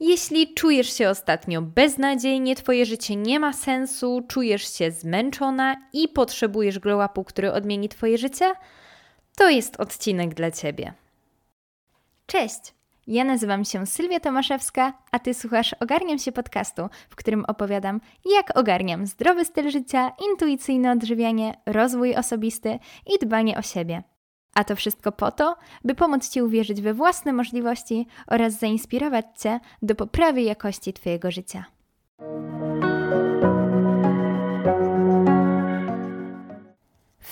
Jeśli czujesz się ostatnio beznadziejnie, Twoje życie nie ma sensu, czujesz się zmęczona i potrzebujesz glow upu, który odmieni Twoje życie, to jest odcinek dla Ciebie. Cześć! Ja nazywam się Sylwia Tomaszewska, a Ty słuchasz Ogarniam się podcastu, w którym opowiadam, jak ogarniam zdrowy styl życia, intuicyjne odżywianie, rozwój osobisty i dbanie o siebie. A to wszystko po to, by pomóc Ci uwierzyć we własne możliwości oraz zainspirować Cię do poprawy jakości Twojego życia.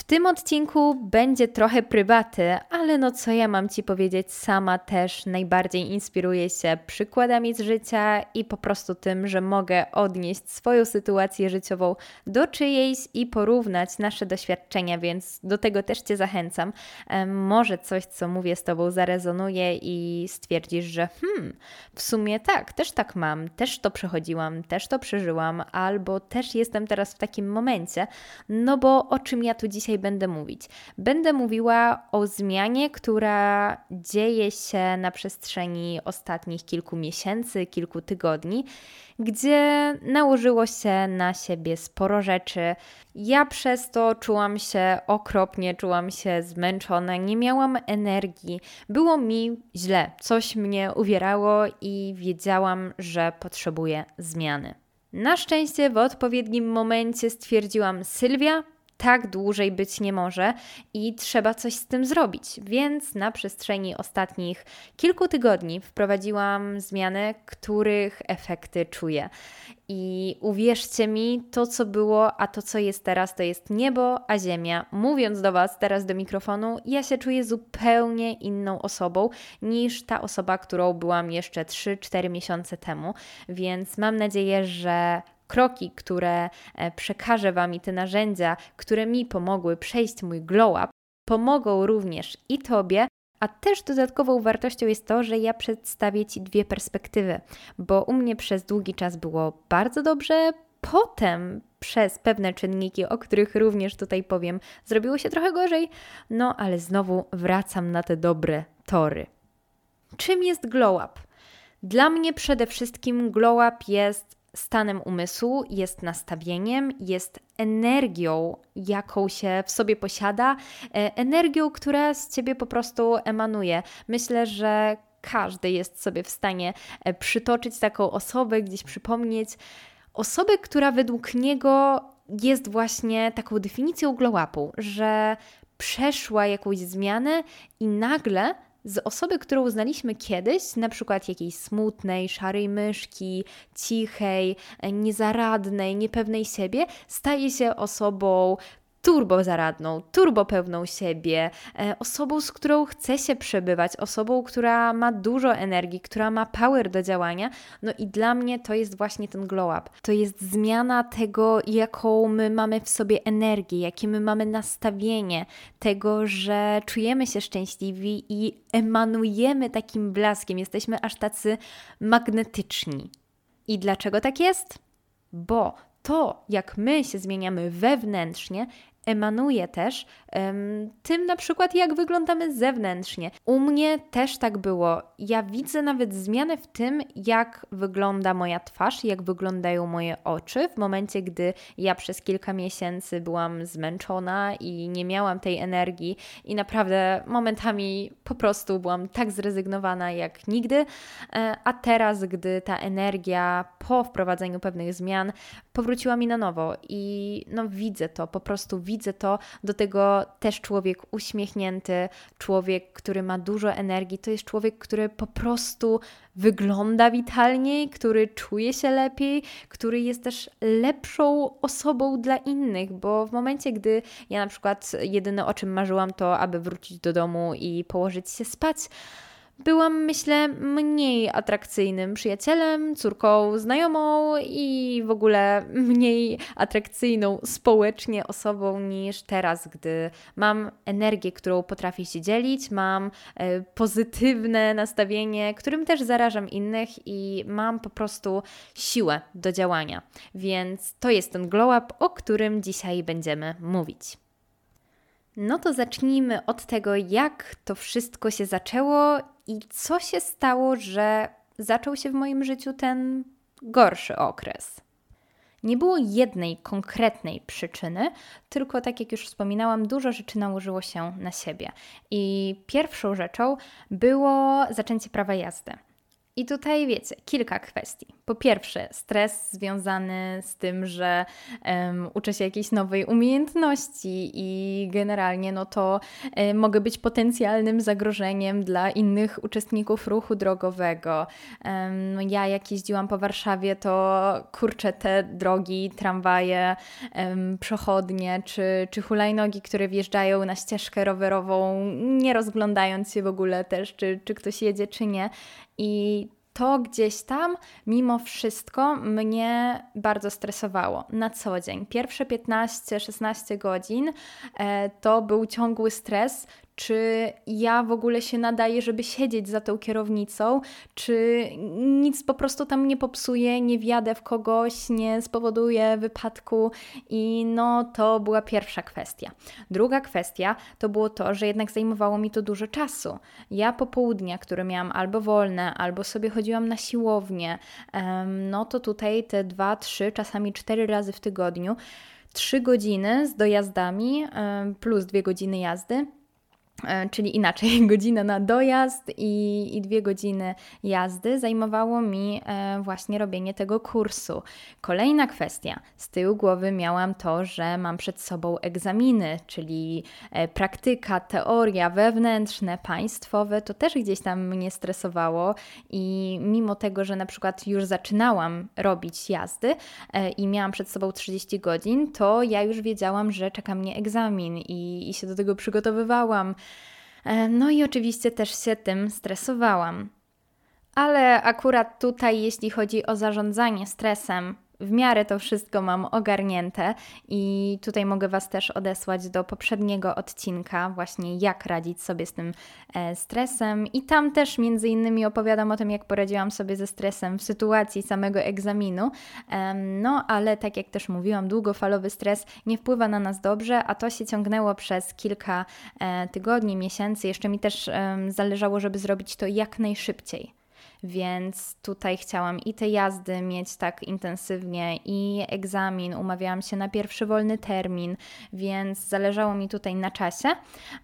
W tym odcinku będzie trochę prywaty, ale no co ja mam Ci powiedzieć, sama też najbardziej inspiruję się przykładami z życia i po prostu tym, że mogę odnieść swoją sytuację życiową do czyjejś i porównać nasze doświadczenia, więc do tego też Cię zachęcam. Może coś, co mówię z Tobą zarezonuje i stwierdzisz, że hmm, w sumie tak, też tak mam, też to przechodziłam, też to przeżyłam, albo też jestem teraz w takim momencie, no bo o czym ja tu dzisiaj dzisiaj będę mówić? Będę mówiła o zmianie, która dzieje się na przestrzeni ostatnich kilku miesięcy, kilku tygodni, gdzie nałożyło się na siebie sporo rzeczy. Ja przez to czułam się okropnie, czułam się zmęczona, nie miałam energii, było mi źle, coś mnie uwierało i wiedziałam, że potrzebuję zmiany. Na szczęście w odpowiednim momencie stwierdziłam: Sylwia, tak dłużej być nie może i trzeba coś z tym zrobić. Więc na przestrzeni ostatnich kilku tygodni wprowadziłam zmiany, których efekty czuję. I uwierzcie mi, to co było, a to co jest teraz, to jest niebo, a ziemia. Mówiąc do Was teraz do mikrofonu, ja się czuję zupełnie inną osobą niż ta osoba, którą byłam jeszcze 3-4 miesiące temu. Więc mam nadzieję, że kroki, które e, przekażę Wam i te narzędzia, które mi pomogły przejść mój glow up, pomogą również i Tobie, a też dodatkową wartością jest to, że ja przedstawię Ci dwie perspektywy, bo u mnie przez długi czas było bardzo dobrze, potem przez pewne czynniki, o których również tutaj powiem, zrobiło się trochę gorzej, no ale znowu wracam na te dobre tory. Czym jest glow up? Dla mnie przede wszystkim glow up jest stanem umysłu, jest nastawieniem, jest energią, jaką się w sobie posiada, e, energią, która z ciebie po prostu emanuje. Myślę, że każdy jest sobie w stanie e, przytoczyć taką osobę, gdzieś przypomnieć osobę, która według niego jest właśnie taką definicją glow-upu, że przeszła jakąś zmianę i nagle z osoby, którą znaliśmy kiedyś, na przykład jakiejś smutnej, szarej myszki, cichej, niezaradnej, niepewnej siebie, staje się osobą turbo zaradną, turbo pełną siebie, e, osobą, z którą chce się przebywać, osobą, która ma dużo energii, która ma power do działania. No i dla mnie to jest właśnie ten glow up. To jest zmiana tego, jaką my mamy w sobie energię, jakie my mamy nastawienie, tego, że czujemy się szczęśliwi i emanujemy takim blaskiem, jesteśmy aż tacy magnetyczni. I dlaczego tak jest? Bo to, jak my się zmieniamy wewnętrznie, emanuje też tym na przykład, jak wyglądamy zewnętrznie. U mnie też tak było. Ja widzę nawet zmianę w tym, jak wygląda moja twarz, jak wyglądają moje oczy w momencie, gdy ja przez kilka miesięcy byłam zmęczona i nie miałam tej energii i naprawdę momentami po prostu byłam tak zrezygnowana jak nigdy, e, a teraz, gdy ta energia po wprowadzeniu pewnych zmian powróciła mi na nowo i no widzę to, po prostu widzę to, do tego też człowiek uśmiechnięty, człowiek, który ma dużo energii, to jest człowiek, który po prostu wygląda witalniej, który czuje się lepiej, który jest też lepszą osobą dla innych, bo w momencie, gdy ja na przykład jedyne o czym marzyłam, to aby wrócić do domu i położyć się spać, byłam, myślę, mniej atrakcyjnym przyjacielem, córką, znajomą i w ogóle mniej atrakcyjną społecznie osobą niż teraz, gdy mam energię, którą potrafię się dzielić, mam e, pozytywne nastawienie, którym też zarażam innych i mam po prostu siłę do działania. Więc to jest ten glow up, o którym dzisiaj będziemy mówić. No to zacznijmy od tego, jak to wszystko się zaczęło i co się stało, że zaczął się w moim życiu ten gorszy okres. Nie było jednej konkretnej przyczyny, tylko tak jak już wspominałam, dużo rzeczy nałożyło się na siebie. I pierwszą rzeczą było zaczęcie prawa jazdy. I tutaj wiecie, kilka kwestii. Po pierwsze, stres związany z tym, że um, uczę się jakiejś nowej umiejętności i generalnie no to um, mogę być potencjalnym zagrożeniem dla innych uczestników ruchu drogowego. Um, ja jak jeździłam po Warszawie, to kurczę te drogi, tramwaje, przechodnie czy, czy hulajnogi, które wjeżdżają na ścieżkę rowerową, nie rozglądając się w ogóle też, czy, czy ktoś jedzie, czy nie. I to gdzieś tam, mimo wszystko, mnie bardzo stresowało na co dzień. Pierwsze 15-16 godzin e, to był ciągły stres, czy ja w ogóle się nadaję, żeby siedzieć za tą kierownicą, czy nic po prostu tam nie popsuje, nie wjadę w kogoś, nie spowoduje wypadku i no to była pierwsza kwestia. Druga kwestia to było to, że jednak zajmowało mi to dużo czasu. Ja popołudnia, które miałam albo wolne, albo sobie chodziłam na siłownię, no to tutaj te dwa, trzy, czasami cztery razy w tygodniu, trzy godziny z dojazdami plus dwie godziny jazdy czyli inaczej, godzina na dojazd i, i dwie godziny jazdy zajmowało mi e, właśnie robienie tego kursu. Kolejna kwestia. Z tyłu głowy miałam to, że mam przed sobą egzaminy, czyli e, praktyka, teoria, wewnętrzne, państwowe. To też gdzieś tam mnie stresowało i mimo tego, że na przykład już zaczynałam robić jazdy i miałam przed sobą 30 godzin, to ja już wiedziałam, że czeka mnie egzamin i, i się do tego przygotowywałam. E, no i oczywiście też się tym stresowałam. Ale akurat tutaj, jeśli chodzi o zarządzanie stresem, w miarę to wszystko mam ogarnięte i tutaj mogę Was też odesłać do poprzedniego odcinka, właśnie jak radzić sobie z tym e, stresem. I tam też między innymi opowiadam o tym, jak poradziłam sobie ze stresem w sytuacji samego egzaminu. No, ale tak jak też mówiłam, długofalowy stres nie wpływa na nas dobrze, a to się ciągnęło przez kilka e, tygodni, miesięcy. Jeszcze mi też zależało, żeby zrobić to jak najszybciej więc tutaj chciałam i te jazdy mieć tak intensywnie, i egzamin, umawiałam się na pierwszy wolny termin, więc zależało mi tutaj na czasie.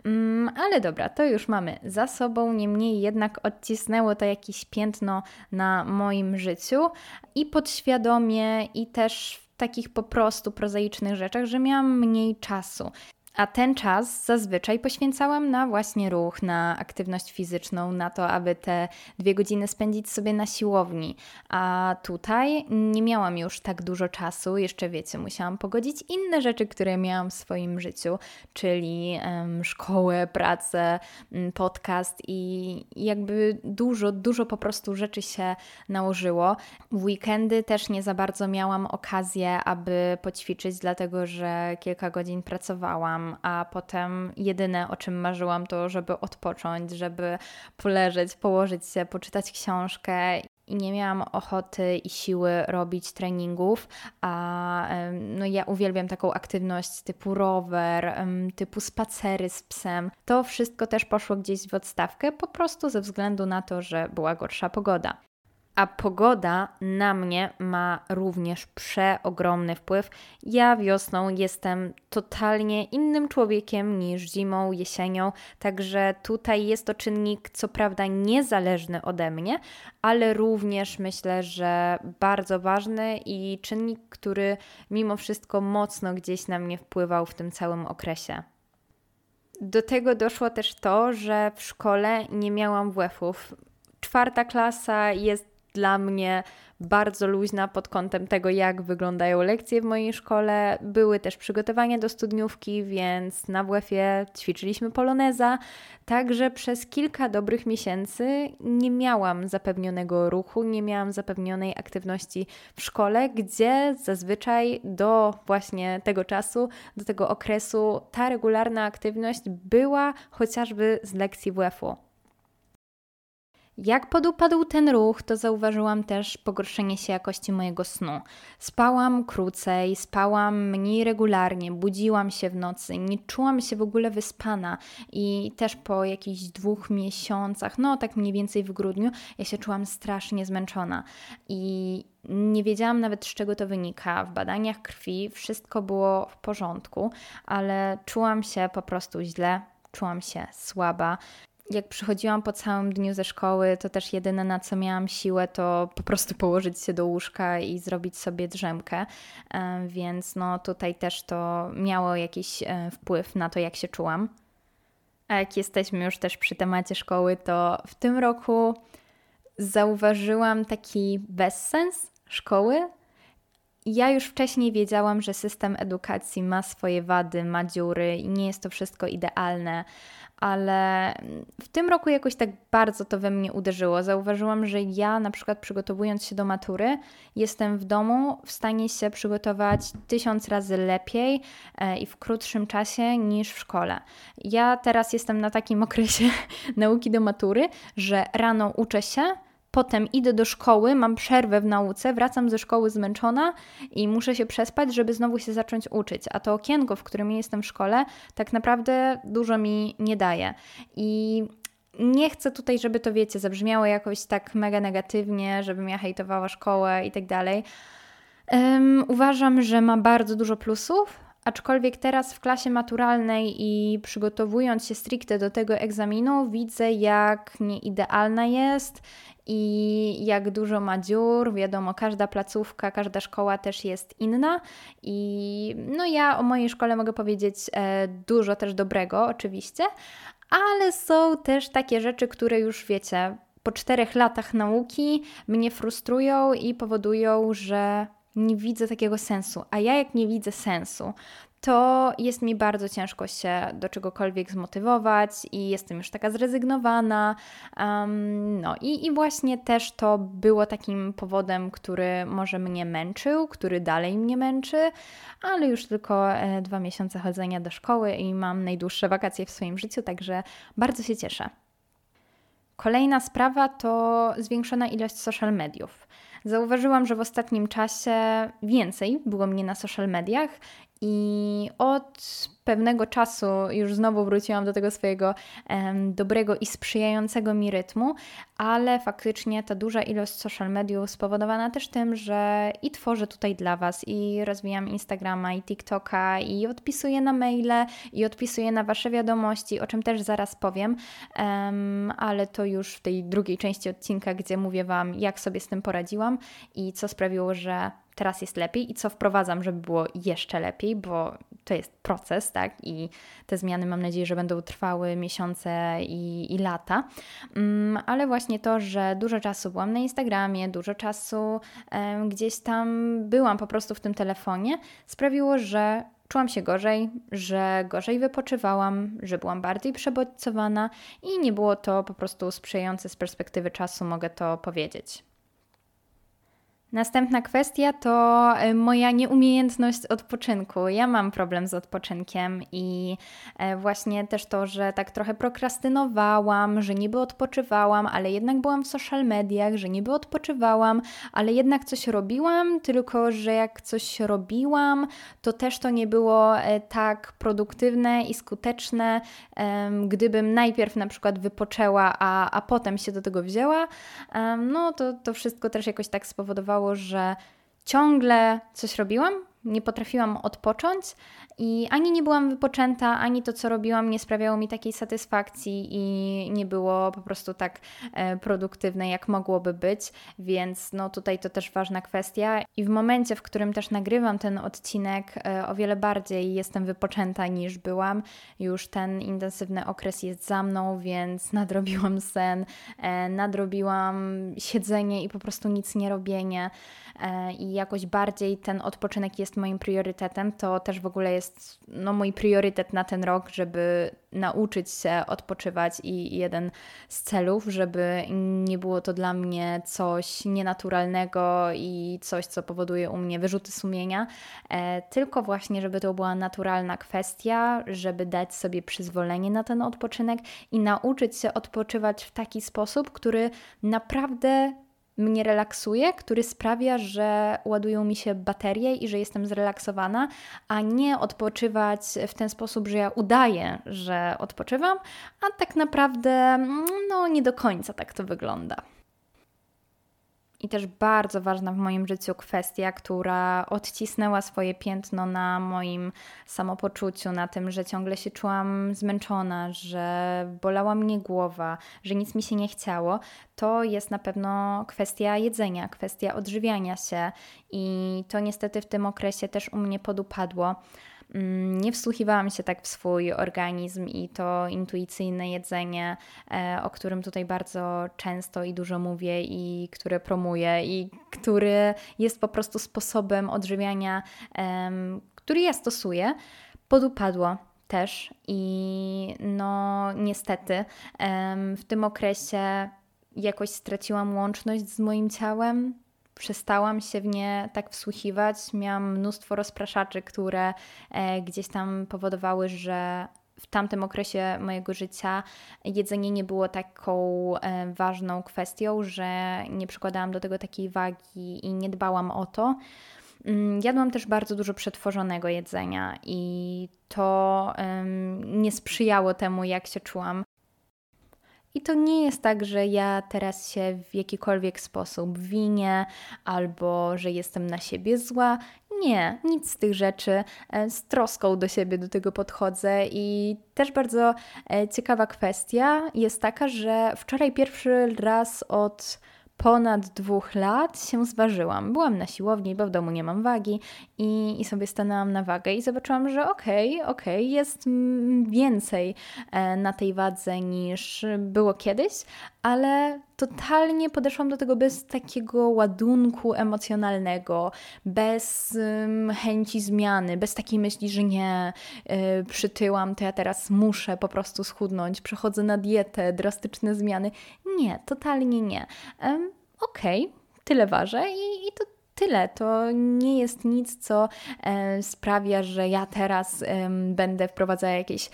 Mm, ale dobra, to już mamy za sobą, niemniej jednak odcisnęło to jakieś piętno na moim życiu i podświadomie, i też w takich po prostu prozaicznych rzeczach, że miałam mniej czasu. A ten czas zazwyczaj poświęcałam na właśnie ruch, na aktywność fizyczną, na to, aby te dwie godziny spędzić sobie na siłowni. A tutaj nie miałam już tak dużo czasu, jeszcze wiecie, musiałam pogodzić inne rzeczy, które miałam w swoim życiu, czyli um, szkołę, pracę, podcast i jakby dużo, dużo po prostu rzeczy się nałożyło. W weekendy też nie za bardzo miałam okazję, aby poćwiczyć, dlatego że kilka godzin pracowałam a potem jedyne o czym marzyłam to, żeby odpocząć, żeby poleżeć, położyć się, poczytać książkę i nie miałam ochoty i siły robić treningów, a no ja uwielbiam taką aktywność typu rower, typu spacery z psem. To wszystko też poszło gdzieś w odstawkę, po prostu ze względu na to, że była gorsza pogoda. A pogoda na mnie ma również przeogromny wpływ. Ja wiosną jestem totalnie innym człowiekiem niż zimą, jesienią, także tutaj jest to czynnik, co prawda niezależny ode mnie, ale również myślę, że bardzo ważny i czynnik, który mimo wszystko mocno gdzieś na mnie wpływał w tym całym okresie. Do tego doszło też to, że w szkole nie miałam WF-ów. Czwarta klasa jest dla mnie bardzo luźna pod kątem tego, jak wyglądają lekcje w mojej szkole. Były też przygotowania do studniówki, więc na WF-ie ćwiczyliśmy poloneza. Także przez kilka dobrych miesięcy nie miałam zapewnionego ruchu, nie miałam zapewnionej aktywności w szkole, gdzie zazwyczaj do właśnie tego czasu, do tego okresu ta regularna aktywność była chociażby z lekcji WF-u. Jak podupadł ten ruch, to zauważyłam też pogorszenie się jakości mojego snu. Spałam krócej, spałam mniej regularnie, budziłam się w nocy, nie czułam się w ogóle wyspana i też po jakichś dwóch miesiącach, no tak mniej więcej w grudniu, ja się czułam strasznie zmęczona i nie wiedziałam nawet z czego to wynika. W badaniach krwi wszystko było w porządku, ale czułam się po prostu źle, czułam się słaba jak przychodziłam po całym dniu ze szkoły, to też jedyne na co miałam siłę, to po prostu położyć się do łóżka i zrobić sobie drzemkę. Więc no tutaj też to miało jakiś e, wpływ na to, jak się czułam. A jak jesteśmy już też przy temacie szkoły, to w tym roku zauważyłam taki bezsens szkoły. Ja już wcześniej wiedziałam, że system edukacji ma swoje wady, ma dziury i nie jest to wszystko idealne, ale w tym roku jakoś tak bardzo to we mnie uderzyło. Zauważyłam, że ja na przykład przygotowując się do matury, jestem w domu w stanie się przygotować tysiąc razy lepiej e, i w krótszym czasie niż w szkole. Ja teraz jestem na takim okresie nauki do matury, że rano uczę się Potem idę do szkoły, mam przerwę w nauce, wracam ze szkoły zmęczona i muszę się przespać, żeby znowu się zacząć uczyć. A to okienko, w którym jestem w szkole, tak naprawdę dużo mi nie daje. I nie chcę tutaj, żeby to wiecie, zabrzmiało jakoś tak mega negatywnie, żebym ja hejtowała szkołę i tak dalej. Uważam, że ma bardzo dużo plusów, aczkolwiek teraz w klasie maturalnej i przygotowując się stricte do tego egzaminu, widzę, jak nieidealna jest i jak dużo ma dziur. Wiadomo, każda placówka, każda szkoła też jest inna. I no ja o mojej szkole mogę powiedzieć e, dużo też dobrego, oczywiście, ale są też takie rzeczy, które już wiecie, po czterech latach nauki mnie frustrują i powodują, że nie widzę takiego sensu. A ja, jak nie widzę sensu, to jest mi bardzo ciężko się do czegokolwiek zmotywować i jestem już taka zrezygnowana. Um, no i, i właśnie też to było takim powodem, który może mnie męczył, który dalej mnie męczy, ale już tylko e, dwa miesiące chodzenia do szkoły i mam najdłuższe wakacje w swoim życiu, także bardzo się cieszę. Kolejna sprawa to zwiększona ilość social mediów. Zauważyłam, że w ostatnim czasie więcej było mnie na social mediach i od pewnego czasu już znowu wróciłam do tego swojego dobrego i sprzyjającego mi rytmu, ale faktycznie ta duża ilość social mediów spowodowana też tym, że i tworzę tutaj dla Was, i rozwijam Instagrama, i TikToka, i odpisuję na maile, i odpisuję na Wasze wiadomości, o czym też zaraz powiem, ale to już w tej drugiej części odcinka, gdzie mówię Wam, jak sobie z tym poradziłam i co sprawiło, że teraz jest lepiej i co wprowadzam, żeby było jeszcze lepiej, bo to jest proces, tak? I te zmiany mam nadzieję, że będą trwały miesiące i, i lata. Um, ale właśnie to, że dużo czasu byłam na Instagramie, dużo czasu um, gdzieś tam byłam po prostu w tym telefonie, sprawiło, że czułam się gorzej, że gorzej wypoczywałam, że byłam bardziej przebodźcowana i nie było to po prostu sprzyjające z perspektywy czasu, mogę to powiedzieć. Następna kwestia to e, moja nieumiejętność odpoczynku. Ja mam problem z odpoczynkiem i e, właśnie też to, że tak trochę prokrastynowałam, że niby odpoczywałam, ale jednak byłam w social mediach, że niby odpoczywałam, ale jednak coś robiłam, tylko że jak coś robiłam, to też to nie było e, tak produktywne i skuteczne, gdybym najpierw na przykład wypoczęła, a, a potem się do tego wzięła. No to, to wszystko też jakoś tak spowodowało, że ciągle coś robiłam, nie potrafiłam odpocząć i ani nie byłam wypoczęta, ani to, co robiłam, nie sprawiało mi takiej satysfakcji i nie było po prostu tak e, produktywne, jak mogłoby być, więc no tutaj to też ważna kwestia. I w momencie, w którym też nagrywam ten odcinek, e, o wiele bardziej jestem wypoczęta niż byłam. Już ten intensywny okres jest za mną, więc nadrobiłam sen, e, nadrobiłam siedzenie i po prostu nic nie robienie i jakoś bardziej ten odpoczynek jest moim priorytetem, to też w ogóle jest no, mój priorytet na ten rok, żeby nauczyć się odpoczywać i jeden z celów, żeby nie było to dla mnie coś nienaturalnego i coś, co powoduje u mnie wyrzuty sumienia, e, tylko właśnie, żeby to była naturalna kwestia, żeby dać sobie przyzwolenie na ten odpoczynek i nauczyć się odpoczywać w taki sposób, który naprawdę mnie relaksuje, który sprawia, że ładują mi się baterie i że jestem zrelaksowana, a nie odpoczywać w ten sposób, że ja udaję, że odpoczywam, a tak naprawdę no nie do końca tak to wygląda. I też bardzo ważna w moim życiu kwestia, która odcisnęła swoje piętno na moim samopoczuciu, na tym, że ciągle się czułam zmęczona, że bolała mnie głowa, że nic mi się nie chciało, to jest na pewno kwestia jedzenia, kwestia odżywiania się. I to niestety w tym okresie też u mnie podupadło. Mm, nie wsłuchiwałam się tak w swój organizm i to intuicyjne jedzenie, e, o którym tutaj bardzo często i dużo mówię i które promuję i który jest po prostu sposobem odżywiania, który ja stosuję, podupadło też i no niestety w tym okresie jakoś straciłam łączność z moim ciałem, przestałam się w nie tak wsłuchiwać. Miałam mnóstwo rozpraszaczy, które e, gdzieś tam powodowały, że w tamtym okresie mojego życia jedzenie nie było taką e, ważną kwestią, że nie przykładałam do tego takiej wagi i nie dbałam o to. Mm, jadłam też bardzo dużo przetworzonego jedzenia i to um, nie sprzyjało temu, jak się czułam. I to nie jest tak, że ja teraz się w jakikolwiek sposób winię albo że jestem na siebie zła. Nie, nic z tych rzeczy. E, z troską do siebie do tego podchodzę i też bardzo e, ciekawa kwestia jest taka, że wczoraj pierwszy raz od ponad dwóch lat się zważyłam. Byłam na siłowni, bo w domu nie mam wagi i, i sobie stanęłam na wagę i zobaczyłam, że okej, okay, okej, okay, jest więcej e, na tej wadze niż było kiedyś, ale totalnie podeszłam do tego bez takiego ładunku emocjonalnego, bez um, chęci zmiany, bez takiej myśli, że nie, y, przytyłam, to ja teraz muszę po prostu schudnąć, przechodzę na dietę, drastyczne zmiany. Nie, totalnie nie. Um, Okej, okay, tyle ważę i, i to tyle. To nie jest nic, co e, sprawia, że ja teraz e, będę wprowadzała jakieś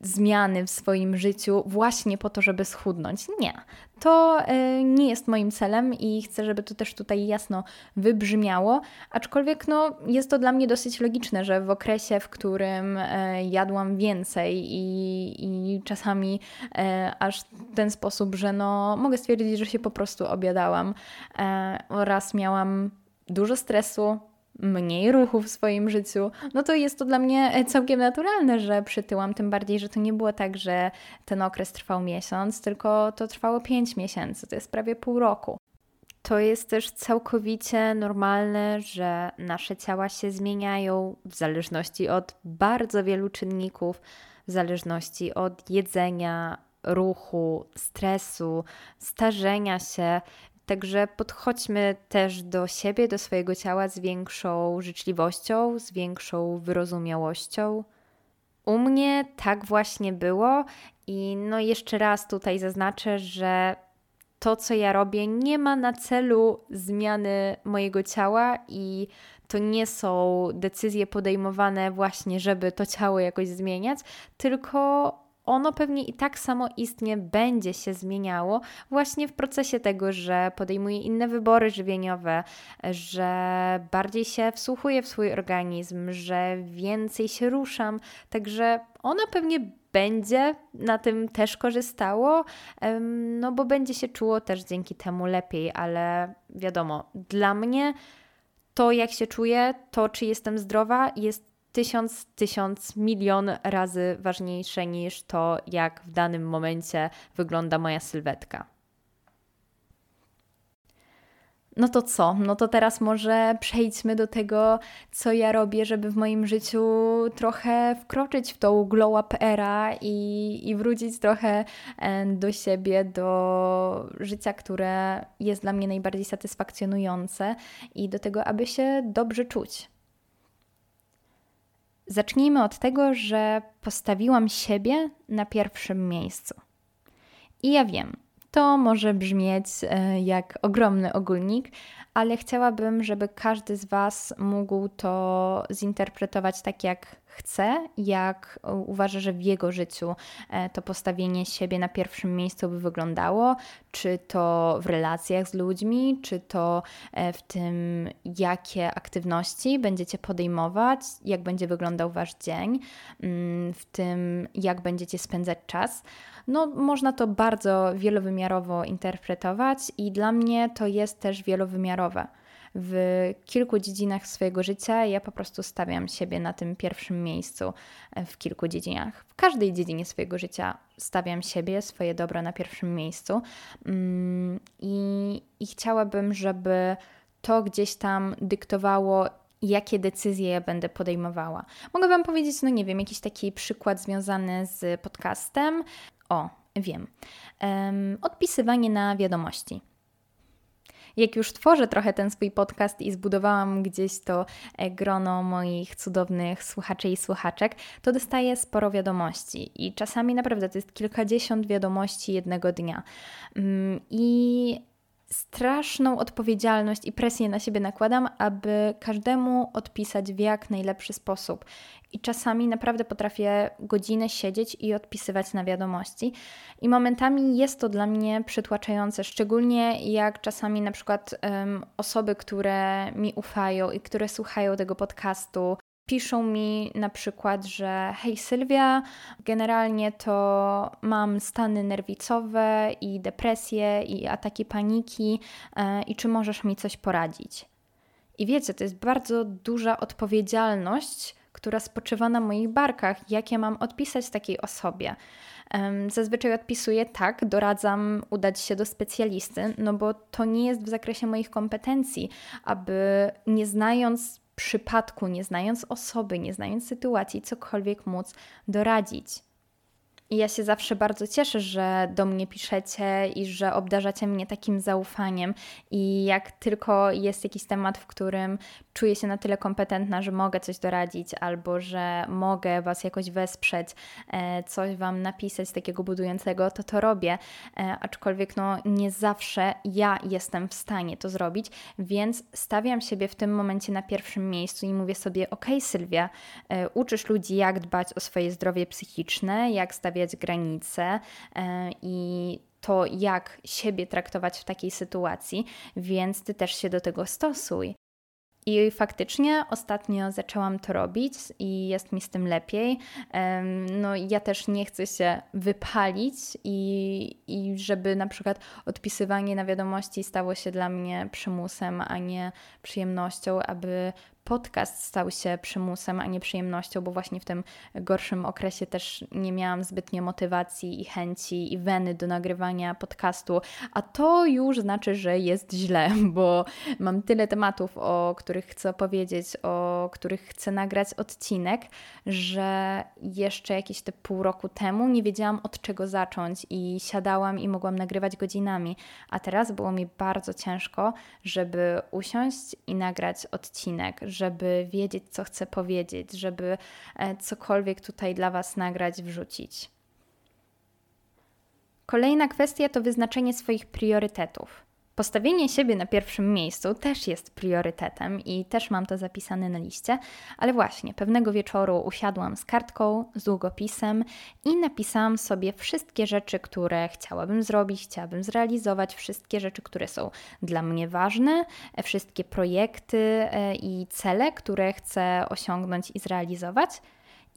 zmiany w swoim życiu właśnie po to, żeby schudnąć. Nie. To e, nie jest moim celem i chcę, żeby to też tutaj jasno wybrzmiało. Aczkolwiek no, jest to dla mnie dosyć logiczne, że w okresie, w którym e, jadłam więcej i, i czasami e, aż w ten sposób, że no, mogę stwierdzić, że się po prostu obiadałam oraz miałam dużo stresu, mniej ruchu w swoim życiu, no to jest to dla mnie całkiem naturalne, że przytyłam, tym bardziej, że to nie było tak, że ten okres trwał miesiąc, tylko to trwało pięć miesięcy, to jest prawie pół roku. To jest też całkowicie normalne, że nasze ciała się zmieniają w zależności od bardzo wielu czynników, w zależności od jedzenia, ruchu, stresu, starzenia się, Także podchodźmy też do siebie, do swojego ciała z większą życzliwością, z większą wyrozumiałością. U mnie tak właśnie było i no jeszcze raz tutaj zaznaczę, że to, co ja robię, nie ma na celu zmiany mojego ciała i to nie są decyzje podejmowane właśnie, żeby to ciało jakoś zmieniać, tylko ono pewnie i tak samo istnie będzie się zmieniało właśnie w procesie tego, że podejmuję inne wybory żywieniowe, że bardziej się wsłuchuję w swój organizm, że więcej się ruszam. Także ono pewnie będzie na tym też korzystało, no bo będzie się czuło też dzięki temu lepiej, ale wiadomo, dla mnie to, jak się czuję, to, czy jestem zdrowa, jest tysiąc, tysiąc, milion razy ważniejsze niż to, jak w danym momencie wygląda moja sylwetka. No to co? No to teraz może przejdźmy do tego, co ja robię, żeby w moim życiu trochę wkroczyć w tą glow up era i, i wrócić trochę e, do siebie, do życia, które jest dla mnie najbardziej satysfakcjonujące i do tego, aby się dobrze czuć. Zacznijmy od tego, że postawiłam siebie na pierwszym miejscu. I ja wiem, to może brzmieć e, jak ogromny ogólnik, ale chciałabym, żeby każdy z Was mógł to zinterpretować tak, jak chce, jak uważa, że w jego życiu e, to postawienie siebie na pierwszym miejscu by wyglądało, czy to w relacjach z ludźmi, czy to e, w tym, jakie aktywności będziecie podejmować, jak będzie wyglądał Wasz dzień, mm, w tym, jak będziecie spędzać czas. No, można to bardzo wielowymiarowo interpretować, i dla mnie to jest też wielowymiarowe w kilku dziedzinach swojego życia ja po prostu stawiam siebie na tym pierwszym miejscu e, w kilku dziedzinach. W każdej dziedzinie swojego życia stawiam siebie, swoje dobro na pierwszym miejscu mm, i, i chciałabym, żeby to gdzieś tam dyktowało jakie decyzje ja będę podejmowała. Mogę Wam powiedzieć, no nie wiem, jakiś taki przykład związany z podcastem. O, wiem. Um, odpisywanie na wiadomości jak już tworzę trochę ten swój podcast i zbudowałam gdzieś to e, grono moich cudownych słuchaczy i słuchaczek, to dostaję sporo wiadomości i czasami naprawdę to jest kilkadziesiąt wiadomości jednego dnia. Mm, I straszną odpowiedzialność i presję na siebie nakładam, aby każdemu odpisać w jak najlepszy sposób. I czasami naprawdę potrafię godzinę siedzieć i odpisywać na wiadomości. I momentami jest to dla mnie przytłaczające, szczególnie jak czasami na przykład um, osoby, które mi ufają i które słuchają tego podcastu, piszą mi na przykład, że hej Sylwia, generalnie to mam stany nerwicowe i depresje i ataki paniki e, i czy możesz mi coś poradzić? I wiecie, to jest bardzo duża odpowiedzialność, która spoczywa na moich barkach. Jak ja mam odpisać takiej osobie? Zazwyczaj odpisuję tak, doradzam udać się do specjalisty, no bo to nie jest w zakresie moich kompetencji, aby nie znając przypadku, nie znając osoby, nie znając sytuacji, cokolwiek móc doradzić. I ja się zawsze bardzo cieszę, że do mnie piszecie i że obdarzacie mnie takim zaufaniem. I jak tylko jest jakiś temat, w którym czuję się na tyle kompetentna, że mogę coś doradzić, albo że mogę Was jakoś wesprzeć, e, coś Wam napisać takiego budującego, to to robię. E, aczkolwiek no, nie zawsze ja jestem w stanie to zrobić, więc stawiam siebie w tym momencie na pierwszym miejscu i mówię sobie: OK, Sylwia, e, uczysz ludzi, jak dbać o swoje zdrowie psychiczne, jak stawiać granice i to, jak siebie traktować w takiej sytuacji, więc ty też się do tego stosuj. I faktycznie ostatnio zaczęłam to robić i jest mi z tym lepiej. No, ja też nie chcę się wypalić i, i żeby na przykład odpisywanie na wiadomości stało się dla mnie przymusem, a nie przyjemnością, aby podcast stał się przymusem, a nie przyjemnością, bo właśnie w tym gorszym okresie też nie miałam zbytnio motywacji i chęci i weny do nagrywania podcastu, a to już znaczy, że jest źle, bo mam tyle tematów, o których chcę opowiedzieć, o których chcę nagrać odcinek, że jeszcze jakieś te pół roku temu nie wiedziałam od czego zacząć i siadałam i mogłam nagrywać godzinami, a teraz było mi bardzo ciężko, żeby usiąść i nagrać odcinek, żeby wiedzieć, co chcę powiedzieć, żeby e, cokolwiek tutaj dla Was nagrać, wrzucić. Kolejna kwestia to wyznaczenie swoich priorytetów. Postawienie siebie na pierwszym miejscu też jest priorytetem i też mam to zapisane na liście, ale właśnie pewnego wieczoru usiadłam z kartką, z długopisem i napisałam sobie wszystkie rzeczy, które chciałabym zrobić, chciałabym zrealizować, wszystkie rzeczy, które są dla mnie ważne, wszystkie projekty e, i cele, które chcę osiągnąć i zrealizować.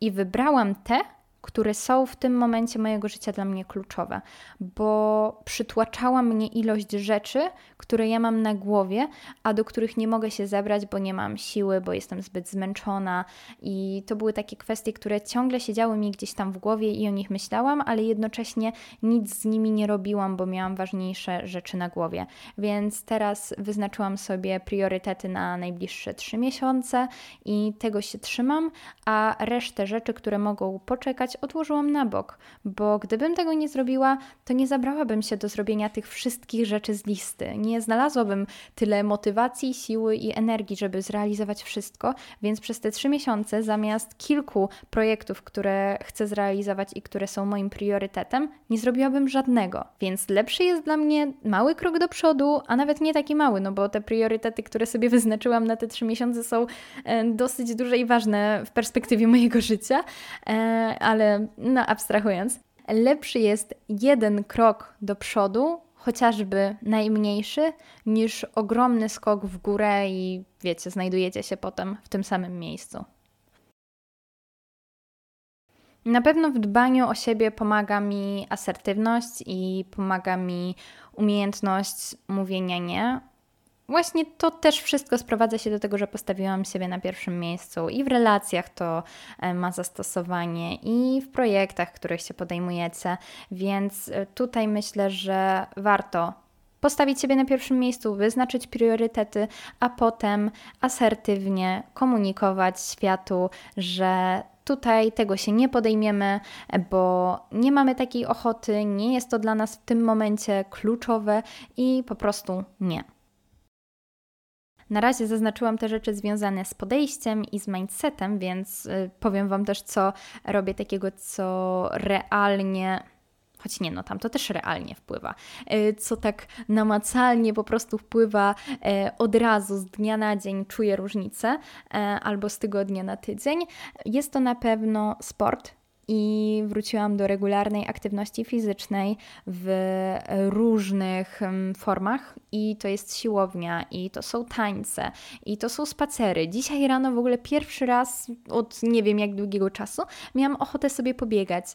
I wybrałam te, które są w tym momencie mojego życia dla mnie kluczowe, bo przytłaczała mnie ilość rzeczy, które ja mam na głowie, a do których nie mogę się zebrać, bo nie mam siły, bo jestem zbyt zmęczona. I to były takie kwestie, które ciągle siedziały mi gdzieś tam w głowie i o nich myślałam, ale jednocześnie nic z nimi nie robiłam, bo miałam ważniejsze rzeczy na głowie. Więc teraz wyznaczyłam sobie priorytety na najbliższe trzy miesiące i tego się trzymam, a resztę rzeczy, które mogą poczekać, odłożyłam na bok, bo gdybym tego nie zrobiła, to nie zabrałabym się do zrobienia tych wszystkich rzeczy z listy. Nie znalazłabym tyle motywacji, siły i energii, żeby zrealizować wszystko, więc przez te trzy miesiące zamiast kilku projektów, które chcę zrealizować i które są moim priorytetem, nie zrobiłabym żadnego. Więc lepszy jest dla mnie mały krok do przodu, a nawet nie taki mały, no bo te priorytety, które sobie wyznaczyłam na te trzy miesiące są e, dosyć duże i ważne w perspektywie mojego życia, e, ale no abstrahując, lepszy jest jeden krok do przodu, chociażby najmniejszy, niż ogromny skok w górę i wiecie, znajdujecie się potem w tym samym miejscu. Na pewno w dbaniu o siebie pomaga mi asertywność i pomaga mi umiejętność mówienia nie. Właśnie to też wszystko sprowadza się do tego, że postawiłam siebie na pierwszym miejscu i w relacjach to e, ma zastosowanie, i w projektach, których się podejmujecie, więc e, tutaj myślę, że warto postawić siebie na pierwszym miejscu, wyznaczyć priorytety, a potem asertywnie komunikować światu, że tutaj tego się nie podejmiemy, bo nie mamy takiej ochoty, nie jest to dla nas w tym momencie kluczowe i po prostu nie. Na razie zaznaczyłam te rzeczy związane z podejściem i z mindsetem, więc y, powiem Wam też, co robię takiego, co realnie choć nie, no tam to też realnie wpływa, y, co tak namacalnie po prostu wpływa y, od razu, z dnia na dzień czuję różnicę, albo z tygodnia na tydzień. Jest to na pewno sport, i wróciłam do regularnej aktywności fizycznej w różnych formach i to jest siłownia i to są tańce i to są spacery. Dzisiaj rano w ogóle pierwszy raz od nie wiem jak długiego czasu miałam ochotę sobie pobiegać.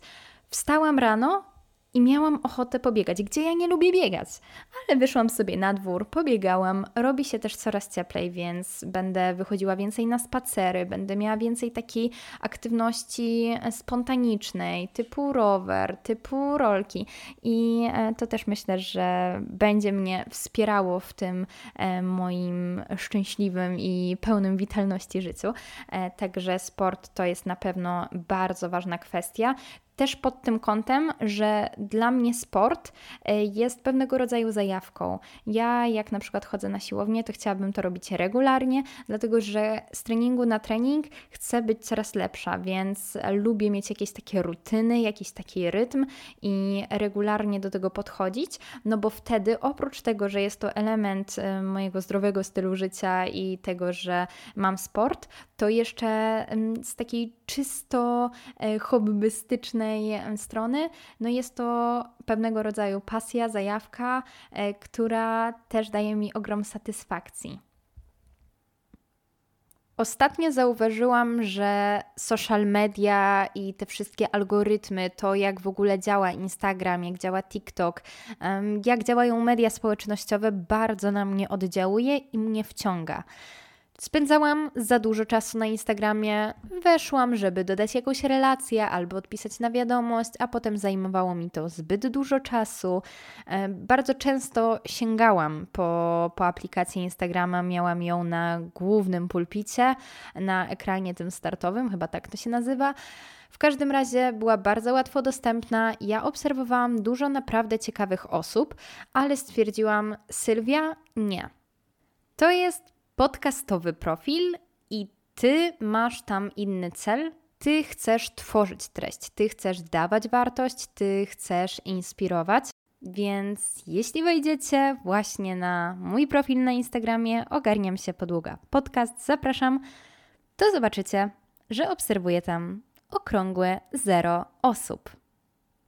Wstałam rano, i miałam ochotę pobiegać, gdzie ja nie lubię biegać. Ale wyszłam sobie na dwór, pobiegałam, robi się też coraz cieplej, więc będę wychodziła więcej na spacery, będę miała więcej takiej aktywności spontanicznej, typu rower, typu rolki. I e, to też myślę, że będzie mnie wspierało w tym e, moim szczęśliwym i pełnym witalności życiu. E, także sport to jest na pewno bardzo ważna kwestia też pod tym kątem, że dla mnie sport e, jest pewnego rodzaju zajawką. Ja, jak na przykład chodzę na siłownię, to chciałabym to robić regularnie, dlatego że z treningu na trening chcę być coraz lepsza, więc lubię mieć jakieś takie rutyny, jakiś taki rytm i regularnie do tego podchodzić, no bo wtedy oprócz tego, że jest to element e, mojego zdrowego stylu życia i tego, że mam sport, to jeszcze z takiej czysto e, hobbystycznej strony, no jest to pewnego rodzaju pasja, zajawka, e, która też daje mi ogrom satysfakcji. Ostatnio zauważyłam, że social media i te wszystkie algorytmy, to jak w ogóle działa Instagram, jak działa TikTok, jak działają media społecznościowe, bardzo na mnie oddziałuje i mnie wciąga. Spędzałam za dużo czasu na Instagramie, weszłam, żeby dodać jakąś relację albo odpisać na wiadomość, a potem zajmowało mi to zbyt dużo czasu. E, bardzo często sięgałam po, po aplikację Instagrama, miałam ją na głównym pulpicie, na ekranie tym startowym, chyba tak to się nazywa. W każdym razie była bardzo łatwo dostępna. Ja obserwowałam dużo naprawdę ciekawych osób, ale stwierdziłam, Sylwia, nie. To jest podcastowy profil i ty masz tam inny cel. Ty chcesz tworzyć treść, ty chcesz dawać wartość, ty chcesz inspirować. Więc jeśli wejdziecie właśnie na mój profil na Instagramie, ogarniam się podługa podcast, zapraszam, to zobaczycie, że obserwuję tam okrągłe zero osób.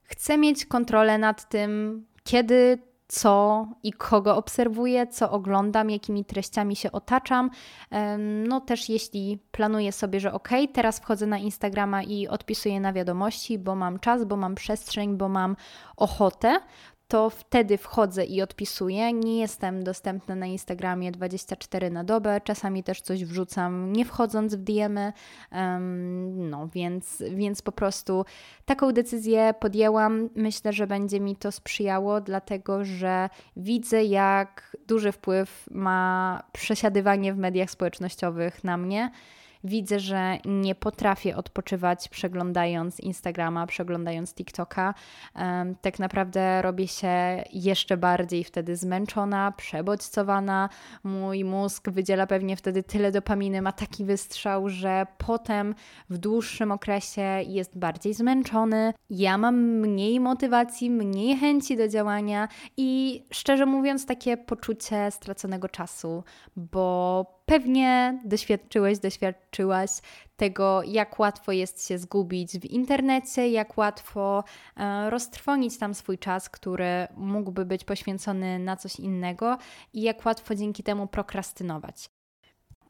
Chcę mieć kontrolę nad tym, kiedy co i kogo obserwuję, co oglądam, jakimi treściami się otaczam. No też jeśli planuję sobie, że ok, teraz wchodzę na Instagrama i odpisuję na wiadomości, bo mam czas, bo mam przestrzeń, bo mam ochotę, to wtedy wchodzę i odpisuję. Nie jestem dostępna na Instagramie 24 na dobę, czasami też coś wrzucam, nie wchodząc w DMy. Um, no, więc, więc po prostu taką decyzję podjęłam. Myślę, że będzie mi to sprzyjało, dlatego że widzę, jak duży wpływ ma przesiadywanie w mediach społecznościowych na mnie widzę, że nie potrafię odpoczywać przeglądając Instagrama, przeglądając TikToka. Tak naprawdę robię się jeszcze bardziej wtedy zmęczona, przebodźcowana. Mój mózg wydziela pewnie wtedy tyle dopaminy, ma taki wystrzał, że potem w dłuższym okresie jest bardziej zmęczony. Ja mam mniej motywacji, mniej chęci do działania i szczerze mówiąc, takie poczucie straconego czasu, bo pewnie doświadczyłeś, doświadczyłaś tego, jak łatwo jest się zgubić w internecie, jak łatwo e, roztrwonić tam swój czas, który mógłby być poświęcony na coś innego i jak łatwo dzięki temu prokrastynować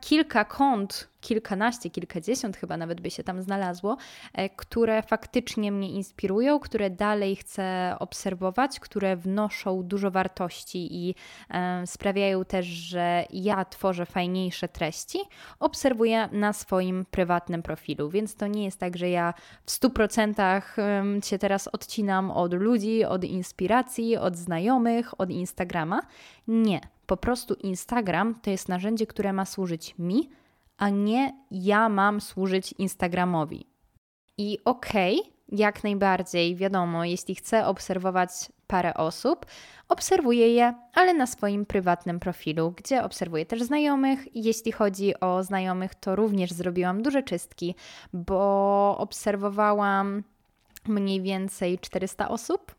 kilka kont, kilkanaście, kilkadziesiąt chyba nawet by się tam znalazło, e, które faktycznie mnie inspirują, które dalej chcę obserwować, które wnoszą dużo wartości i e, sprawiają też, że ja tworzę fajniejsze treści, obserwuję na swoim prywatnym profilu. Więc to nie jest tak, że ja w 100% się teraz odcinam od ludzi, od inspiracji, od znajomych, od Instagrama. Nie po prostu Instagram to jest narzędzie, które ma służyć mi, a nie ja mam służyć Instagramowi. I okej, okay, jak najbardziej, wiadomo, jeśli chcę obserwować parę osób, obserwuję je, ale na swoim prywatnym profilu, gdzie obserwuję też znajomych. Jeśli chodzi o znajomych, to również zrobiłam duże czystki, bo obserwowałam mniej więcej 400 osób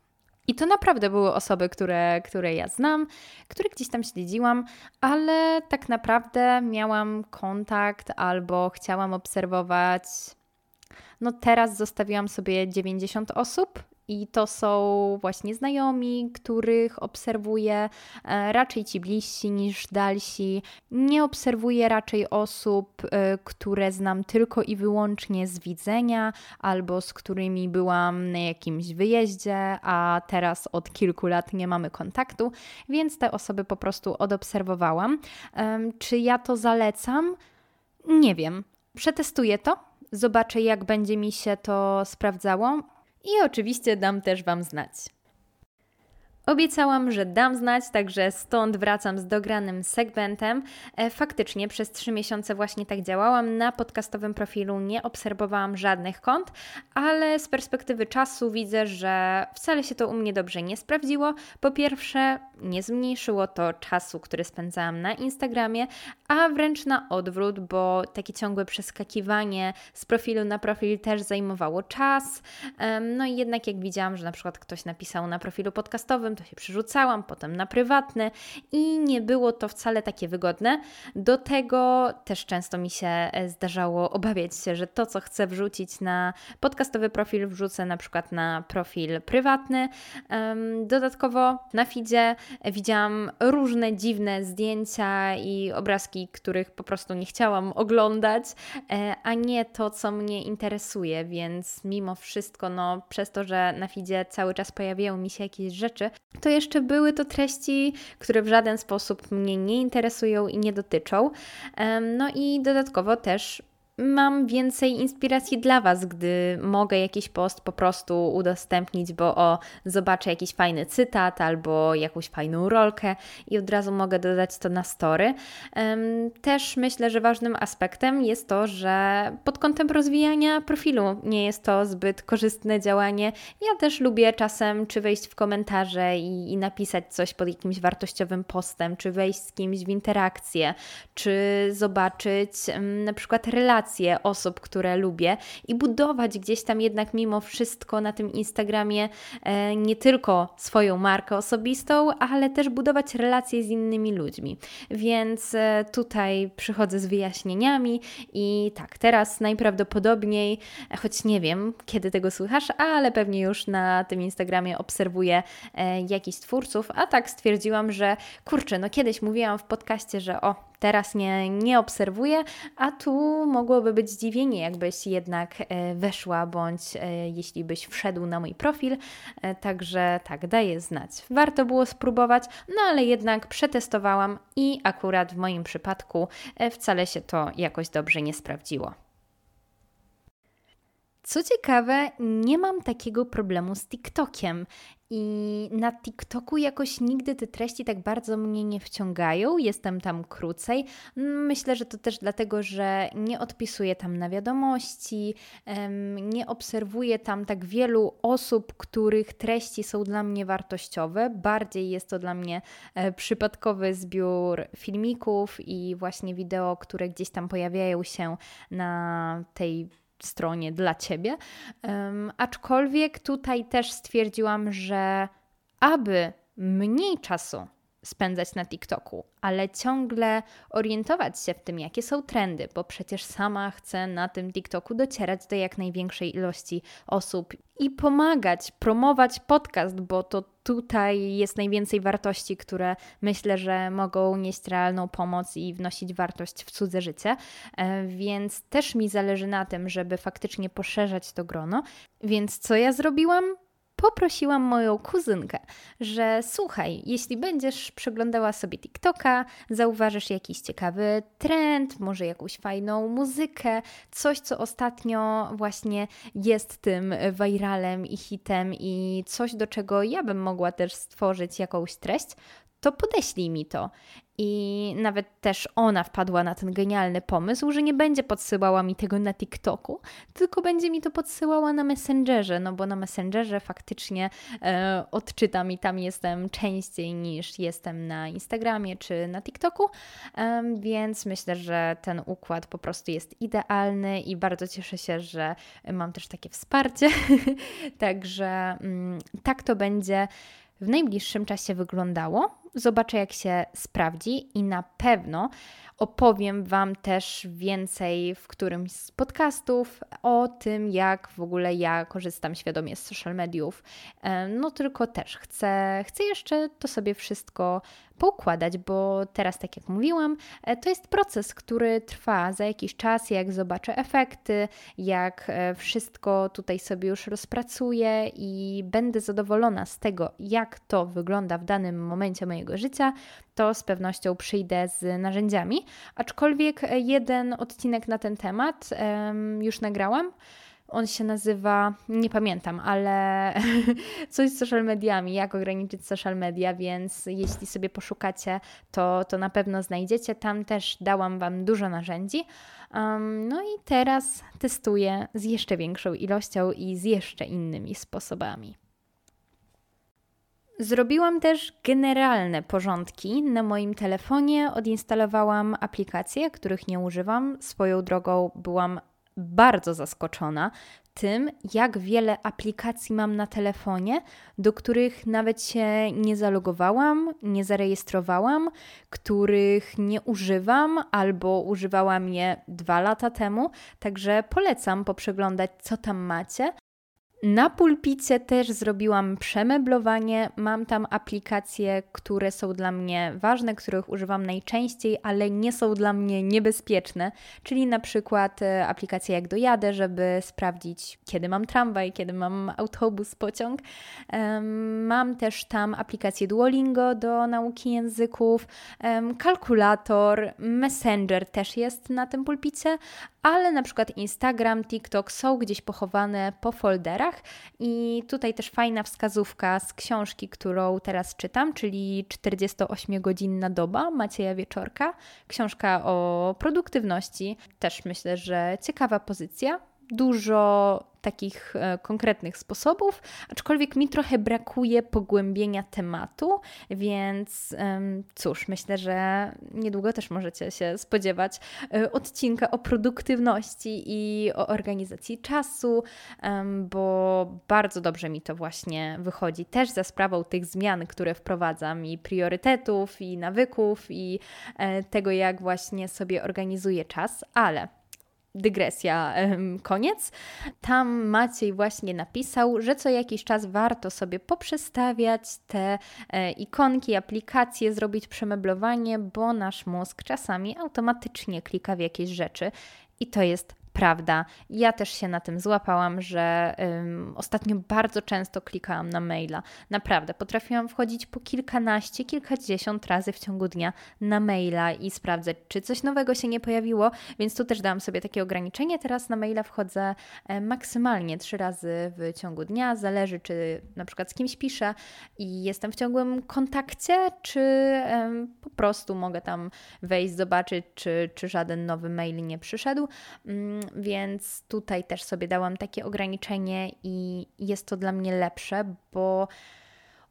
i to naprawdę były osoby, które, które ja znam, które gdzieś tam śledziłam, ale tak naprawdę miałam kontakt albo chciałam obserwować. No teraz zostawiłam sobie 90 osób i to są właśnie znajomi, których obserwuję, e, raczej ci bliżsi niż dalsi. Nie obserwuję raczej osób, e, które znam tylko i wyłącznie z widzenia albo z którymi byłam na jakimś wyjeździe, a teraz od kilku lat nie mamy kontaktu, więc te osoby po prostu odobserwowałam. Czy ja to zalecam? Nie wiem. Przetestuję to, zobaczę jak będzie mi się to sprawdzało i oczywiście dam też Wam znać. Obiecałam, że dam znać, także stąd wracam z dogranym segmentem. E, faktycznie przez trzy miesiące właśnie tak działałam. Na podcastowym profilu nie obserwowałam żadnych kont, ale z perspektywy czasu widzę, że wcale się to u mnie dobrze nie sprawdziło. Po pierwsze, nie zmniejszyło to czasu, który spędzałam na Instagramie, a wręcz na odwrót, bo takie ciągłe przeskakiwanie z profilu na profil też zajmowało czas. No i jednak jak widziałam, że na przykład ktoś napisał na profilu podcastowym, to się przerzucałam, potem na prywatny i nie było to wcale takie wygodne. Do tego też często mi się e, zdarzało obawiać się, że to, co chcę wrzucić na podcastowy profil, wrzucę na przykład na profil prywatny. Dodatkowo na feedzie widziałam różne dziwne zdjęcia i obrazki, których po prostu nie chciałam oglądać, e, a nie to, co mnie interesuje, więc mimo wszystko, no, przez to, że na feedzie cały czas pojawiają mi się jakieś rzeczy, to jeszcze były to treści, które w żaden sposób mnie nie interesują i nie dotyczą. No i dodatkowo też mam więcej inspiracji dla Was, gdy mogę jakiś post po prostu udostępnić, bo o, zobaczę jakiś fajny cytat albo jakąś fajną rolkę i od razu mogę dodać to na story. Też myślę, że ważnym aspektem jest to, że pod kątem rozwijania profilu nie jest to zbyt korzystne działanie. Ja też lubię czasem czy wejść w komentarze i, i napisać coś pod jakimś wartościowym postem, czy wejść z kimś w interakcję, czy zobaczyć na przykład relacje relacje osób, które lubię i budować gdzieś tam jednak mimo wszystko na tym Instagramie e, nie tylko swoją markę osobistą, ale też budować relacje z innymi ludźmi. Więc e, tutaj przychodzę z wyjaśnieniami i tak, teraz najprawdopodobniej, choć nie wiem, kiedy tego słychasz, ale pewnie już na tym Instagramie obserwuję e, jakichś twórców, a tak stwierdziłam, że kurczę, no kiedyś mówiłam w podcaście, że o, teraz nie, nie obserwuję, a tu mogłoby być zdziwienie, jakbyś jednak e, weszła, bądź e, jeśli byś wszedł na mój profil. E, także tak, daję znać. Warto było spróbować, no ale jednak przetestowałam i akurat w moim przypadku wcale się to jakoś dobrze nie sprawdziło. Co ciekawe, nie mam takiego problemu z TikTokiem I na TikToku jakoś nigdy te treści tak bardzo mnie nie wciągają, jestem tam krócej. Myślę, że to też dlatego, że nie odpisuję tam na wiadomości, nie obserwuję tam tak wielu osób, których treści są dla mnie wartościowe. Bardziej jest to dla mnie e, przypadkowy zbiór filmików i właśnie wideo, które gdzieś tam pojawiają się na tej stronie dla ciebie. Um, aczkolwiek tutaj też stwierdziłam, że aby mniej czasu spędzać na TikToku, ale ciągle orientować się w tym, jakie są trendy, bo przecież sama chcę na tym TikToku docierać do jak największej ilości osób i pomagać, promować podcast, bo to tutaj jest najwięcej wartości, które myślę, że mogą nieść realną pomoc i wnosić wartość w cudze życie. E, więc też mi zależy na tym, żeby faktycznie poszerzać to grono. Więc co ja zrobiłam? Poprosiłam moją kuzynkę, że słuchaj, jeśli będziesz przeglądała sobie TikToka, zauważysz jakiś ciekawy trend, może jakąś fajną muzykę, coś, co ostatnio właśnie jest tym viralem i hitem i coś, do czego ja bym mogła też stworzyć jakąś treść, to podeślij mi to. I nawet też ona wpadła na ten genialny pomysł, że nie będzie podsyłała mi tego na TikToku, tylko będzie mi to podsyłała na Messengerze, no bo na Messengerze faktycznie e, odczytam i tam jestem częściej niż jestem na Instagramie czy na TikToku, e, więc myślę, że ten układ po prostu jest idealny i bardzo cieszę się, że mam też takie wsparcie. Także mm, tak to będzie w najbliższym czasie wyglądało. Zobaczę, jak się sprawdzi, i na pewno opowiem Wam też więcej w którymś z podcastów o tym, jak w ogóle ja korzystam świadomie z social mediów. E, no tylko też chcę, chcę jeszcze to sobie wszystko poukładać, bo teraz, tak jak mówiłam, e, to jest proces, który trwa za jakiś czas, jak zobaczę efekty, jak e, wszystko tutaj sobie już rozpracuję i będę zadowolona z tego, jak to wygląda w danym momencie mojego życia, to z pewnością przyjdę z narzędziami. Aczkolwiek jeden odcinek na ten temat um, już nagrałam. On się nazywa, nie pamiętam, ale coś z social mediami, jak ograniczyć social media, więc jeśli sobie poszukacie, to, to na pewno znajdziecie. Tam też dałam Wam dużo narzędzi. Um, no i teraz testuję z jeszcze większą ilością i z jeszcze innymi sposobami. Zrobiłam też generalne porządki na moim telefonie. Odinstalowałam aplikacje, których nie używam. Swoją drogą byłam bardzo zaskoczona tym, jak wiele aplikacji mam na telefonie, do których nawet się nie zalogowałam, nie zarejestrowałam, których nie używam albo używałam je dwa lata temu. Także polecam poprzeglądać, co tam macie. Na pulpicie też zrobiłam przemeblowanie. Mam tam aplikacje, które są dla mnie ważne, których używam najczęściej, ale nie są dla mnie niebezpieczne. Czyli na przykład e, aplikacje jak dojadę, żeby sprawdzić, kiedy mam tramwaj, kiedy mam autobus, pociąg. Mam też tam aplikację Duolingo do nauki języków, kalkulator, Messenger też jest na tym pulpicie, ale na przykład Instagram, TikTok są gdzieś pochowane po folderach i tutaj też fajna wskazówka z książki, którą teraz czytam, czyli 48-godzinna doba Macieja Wieczorka. Książka o produktywności, też myślę, że ciekawa pozycja. Dużo takich e, konkretnych sposobów, aczkolwiek mi trochę brakuje pogłębienia tematu, więc cóż, myślę, że niedługo też możecie się spodziewać e, odcinka o produktywności i o organizacji czasu, bo bardzo dobrze mi to właśnie wychodzi, też za sprawą tych zmian, które wprowadzam i priorytetów, i nawyków, i e, tego, jak właśnie sobie organizuję czas, ale dygresja, koniec. Tam Maciej właśnie napisał, że co jakiś czas warto sobie poprzestawiać te e, ikonki, aplikacje, zrobić przemeblowanie, bo nasz mózg czasami automatycznie klika w jakieś rzeczy i to jest prawda. Ja też się na tym złapałam, że um, ostatnio bardzo często klikałam na maila. Naprawdę, potrafiłam wchodzić po kilkanaście, kilkadziesiąt razy w ciągu dnia na maila i sprawdzać, czy coś nowego się nie pojawiło, więc tu też dałam sobie takie ograniczenie. Teraz na maila wchodzę e, maksymalnie trzy razy w ciągu dnia. Zależy, czy na przykład z kimś piszę i jestem w ciągłym kontakcie, czy po prostu mogę tam wejść, zobaczyć, czy, czy żaden nowy mail nie przyszedł. Um, więc tutaj też sobie dałam takie ograniczenie i jest to dla mnie lepsze, bo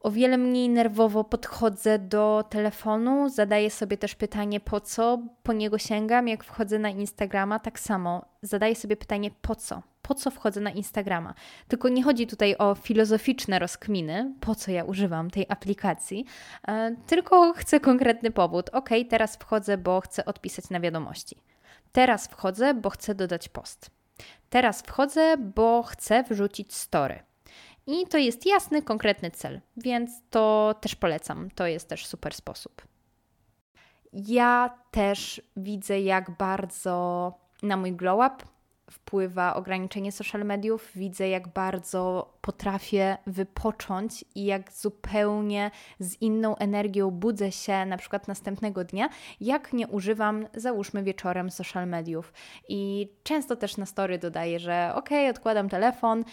o wiele mniej nerwowo podchodzę do telefonu, zadaję sobie też pytanie po co, po niego sięgam, jak wchodzę na Instagrama, tak samo zadaję sobie pytanie po co, po co wchodzę na Instagrama. Tylko nie chodzi tutaj o filozoficzne rozkminy, po co ja używam tej aplikacji, e, tylko chcę konkretny powód. Ok, teraz wchodzę, bo chcę odpisać na wiadomości. Teraz wchodzę, bo chcę dodać post. Teraz wchodzę, bo chcę wrzucić story. I to jest jasny, konkretny cel, więc to też polecam. To jest też super sposób. Ja też widzę, jak bardzo na mój glow up wpływa ograniczenie social mediów, widzę jak bardzo potrafię wypocząć i jak zupełnie z inną energią budzę się na przykład następnego dnia, jak nie używam, załóżmy wieczorem social mediów. I często też na story dodaję, że ok, odkładam telefon,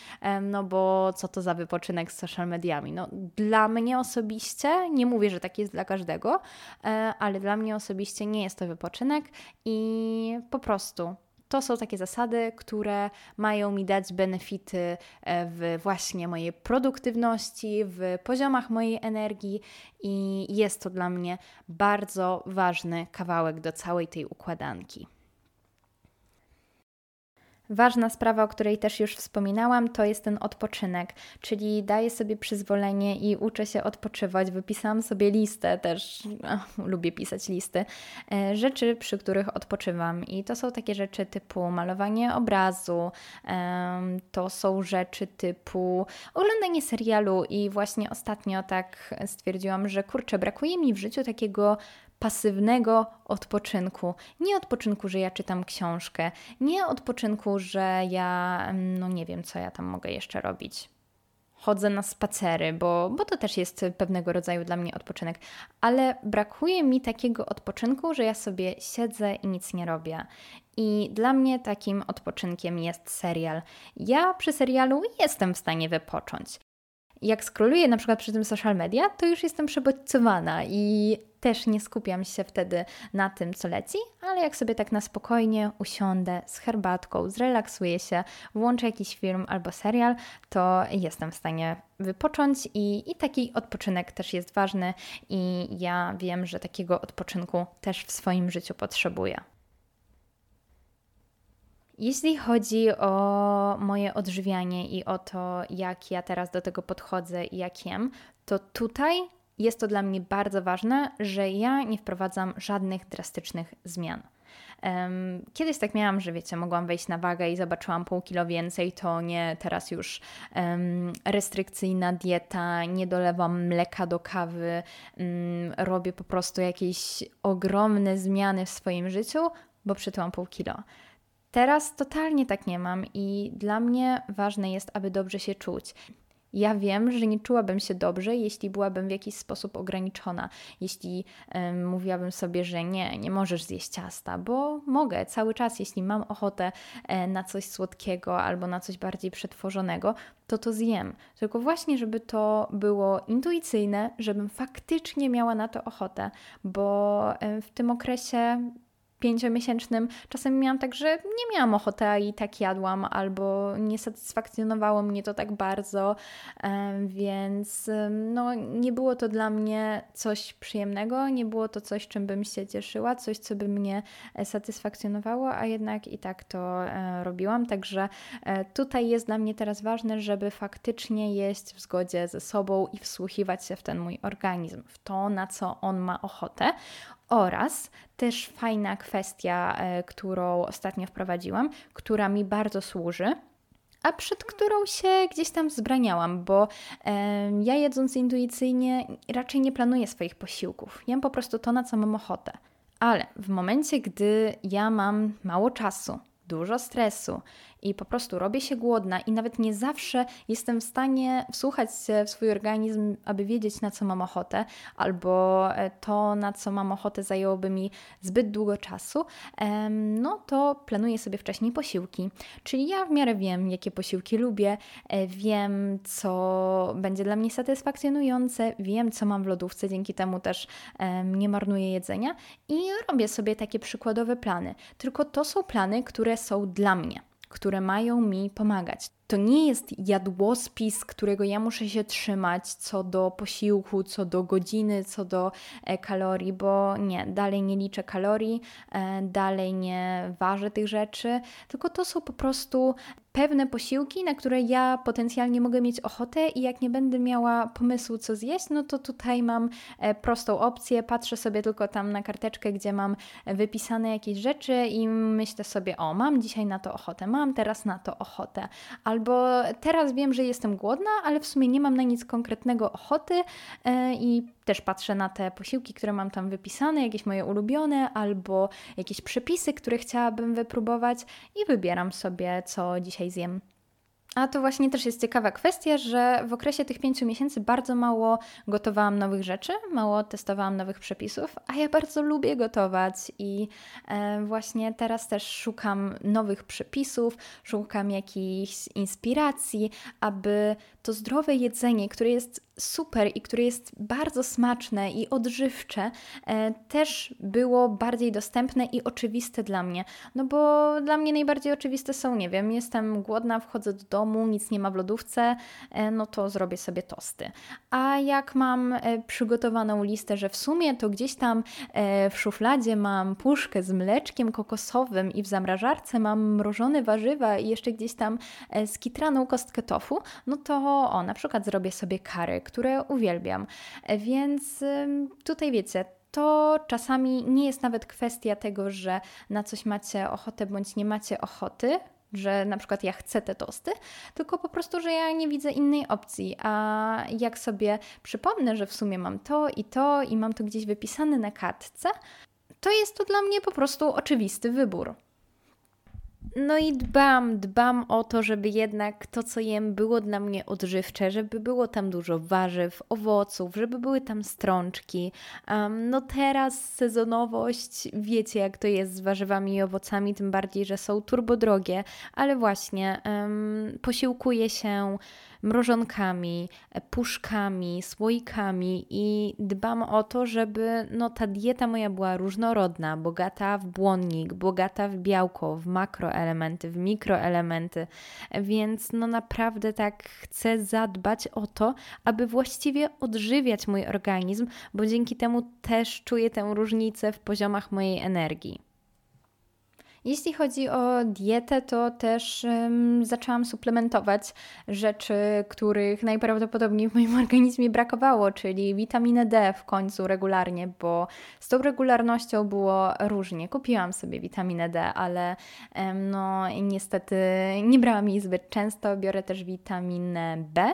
no bo co to za wypoczynek z social mediami? No dla mnie osobiście, nie mówię, że tak jest dla każdego, e, ale dla mnie osobiście nie jest to wypoczynek i po prostu to są takie zasady, które mają mi dać benefity e, w właśnie mojej produktywności, w poziomach mojej energii i jest to dla mnie bardzo ważny kawałek do całej tej układanki. Ważna sprawa, o której też już wspominałam, to jest ten odpoczynek, czyli daję sobie przyzwolenie i uczę się odpoczywać. Wypisałam sobie listę, też ach, lubię pisać listy, e, rzeczy, przy których odpoczywam. I to są takie rzeczy typu malowanie obrazu, to są rzeczy typu oglądanie serialu. I właśnie ostatnio tak stwierdziłam, że kurczę, brakuje mi w życiu takiego pasywnego odpoczynku. Nie odpoczynku, że ja czytam książkę, nie odpoczynku, że ja, mm, no nie wiem, co ja tam mogę jeszcze robić. Chodzę na spacery, bo, bo to też jest pewnego rodzaju dla mnie odpoczynek, ale brakuje mi takiego odpoczynku, że ja sobie siedzę i nic nie robię. I dla mnie takim odpoczynkiem jest serial. Ja przy serialu jestem w stanie wypocząć jak skroluję na przykład przy tym social media, to już jestem przebodźcowana i też nie skupiam się wtedy na tym, co leci, ale jak sobie tak na spokojnie usiądę z herbatką, zrelaksuję się, włączę jakiś film albo serial, to jestem w stanie wypocząć i, i taki odpoczynek też jest ważny i ja wiem, że takiego odpoczynku też w swoim życiu potrzebuję. Jeśli chodzi o moje odżywianie i o to, jak ja teraz do tego podchodzę i jak jem, to tutaj jest to dla mnie bardzo ważne, że ja nie wprowadzam żadnych drastycznych zmian. kiedyś tak miałam, że wiecie, mogłam wejść na wagę i zobaczyłam pół kilo więcej, to nie teraz już um, restrykcyjna dieta, nie dolewam mleka do kawy, um, robię po prostu jakieś ogromne zmiany w swoim życiu, bo przytyłam pół kilo. Teraz totalnie tak nie mam i dla mnie ważne jest, aby dobrze się czuć. Ja wiem, że nie czułabym się dobrze, jeśli byłabym w jakiś sposób ograniczona, jeśli um, mówiłabym sobie, że nie, nie możesz zjeść ciasta, bo mogę cały czas, jeśli mam ochotę e, na coś słodkiego albo na coś bardziej przetworzonego, to to zjem. Tylko właśnie, żeby to było intuicyjne, żebym faktycznie miała na to ochotę, bo e, w tym okresie pięciomiesięcznym czasem miałam tak, że nie miałam ochoty, a i tak jadłam, albo nie satysfakcjonowało mnie to tak bardzo, więc no, nie było to dla mnie coś przyjemnego, nie było to coś, czym bym się cieszyła, coś, co by mnie e, satysfakcjonowało, a jednak i tak to e, robiłam. Także e, tutaj jest dla mnie teraz ważne, żeby faktycznie jeść w zgodzie ze sobą i wsłuchiwać się w ten mój organizm, w to, na co on ma ochotę. Oraz też fajna kwestia, e, którą ostatnio wprowadziłam, która mi bardzo służy, a przed którą się gdzieś tam zbraniałam, bo e, ja jedząc intuicyjnie raczej nie planuję swoich posiłków. Jem po prostu to, na co mam ochotę. Ale w momencie, gdy ja mam mało czasu, dużo stresu i po prostu robię się głodna i nawet nie zawsze jestem w stanie wsłuchać się w swój organizm, aby wiedzieć na co mam ochotę, albo e, to na co mam ochotę zajęłoby mi zbyt długo czasu, no to planuję sobie wcześniej posiłki. Czyli ja w miarę wiem, jakie posiłki lubię, e, wiem, co będzie dla mnie satysfakcjonujące, wiem, co mam w lodówce, dzięki temu też nie marnuję jedzenia i robię sobie takie przykładowe plany. Tylko to są plany, które są dla mnie które mają mi pomagać. To nie jest jadłospis, którego ja muszę się trzymać co do posiłku, co do godziny, co do e, kalorii, bo nie, dalej nie liczę kalorii, e, dalej nie ważę tych rzeczy, tylko to są po prostu pewne posiłki, na które ja potencjalnie mogę mieć ochotę i jak nie będę miała pomysłu, co zjeść, no to tutaj mam e, prostą opcję, patrzę sobie tylko tam na karteczkę, gdzie mam wypisane jakieś rzeczy i myślę sobie, o, mam dzisiaj na to ochotę, mam teraz na to ochotę, albo teraz wiem, że jestem głodna, ale w sumie nie mam na nic konkretnego ochoty e, i też patrzę na te posiłki, które mam tam wypisane, jakieś moje ulubione, albo jakieś przepisy, które chciałabym wypróbować i wybieram sobie, co dzisiaj zjem. A to właśnie też jest ciekawa kwestia, że w okresie tych pięciu miesięcy bardzo mało gotowałam nowych rzeczy, mało testowałam nowych przepisów, a ja bardzo lubię gotować i e, właśnie teraz też szukam nowych przepisów, szukam jakichś inspiracji, aby to zdrowe jedzenie, które jest super i które jest bardzo smaczne i odżywcze, e, też było bardziej dostępne i oczywiste dla mnie. No bo dla mnie najbardziej oczywiste są, nie wiem, jestem głodna, wchodzę do domu, nic nie ma w lodówce, e, no to zrobię sobie tosty. A jak mam e, przygotowaną listę, że w sumie to gdzieś tam w szufladzie mam puszkę z mleczkiem kokosowym i w zamrażarce mam mrożone warzywa i jeszcze gdzieś tam skitraną kostkę tofu, no to o, na przykład zrobię sobie kary, które uwielbiam. Więc tutaj wiecie, to czasami nie jest nawet kwestia tego, że na coś macie ochotę bądź nie macie ochoty, że na przykład ja chcę te tosty, tylko po prostu, że ja nie widzę innej opcji. A jak sobie przypomnę, że w sumie mam to i to i mam to gdzieś wypisane na kartce, to jest to dla mnie po prostu oczywisty wybór. No i dbam, dbam o to, żeby jednak to, co jem, było dla mnie odżywcze, żeby było tam dużo warzyw, owoców, żeby były tam strączki. Um, no teraz sezonowość, wiecie jak to jest z warzywami i owocami, tym bardziej, że są turbodrogie, ale właśnie um, posiłkuję się mrożonkami, puszkami, słoikami i dbam o to, żeby no, ta dieta moja była różnorodna, bogata w błonnik, bogata w białko, w makroelementy, w mikroelementy, więc no naprawdę tak chcę zadbać o to, aby właściwie odżywiać mój organizm, bo dzięki temu też czuję tę różnicę w poziomach mojej energii. Jeśli chodzi o dietę, to też um, zaczęłam suplementować rzeczy, których najprawdopodobniej w moim organizmie brakowało, czyli witaminę D w końcu regularnie, bo z tą regularnością było różnie. Kupiłam sobie witaminę D, ale um, no niestety nie brałam jej zbyt często. Biorę też witaminę B.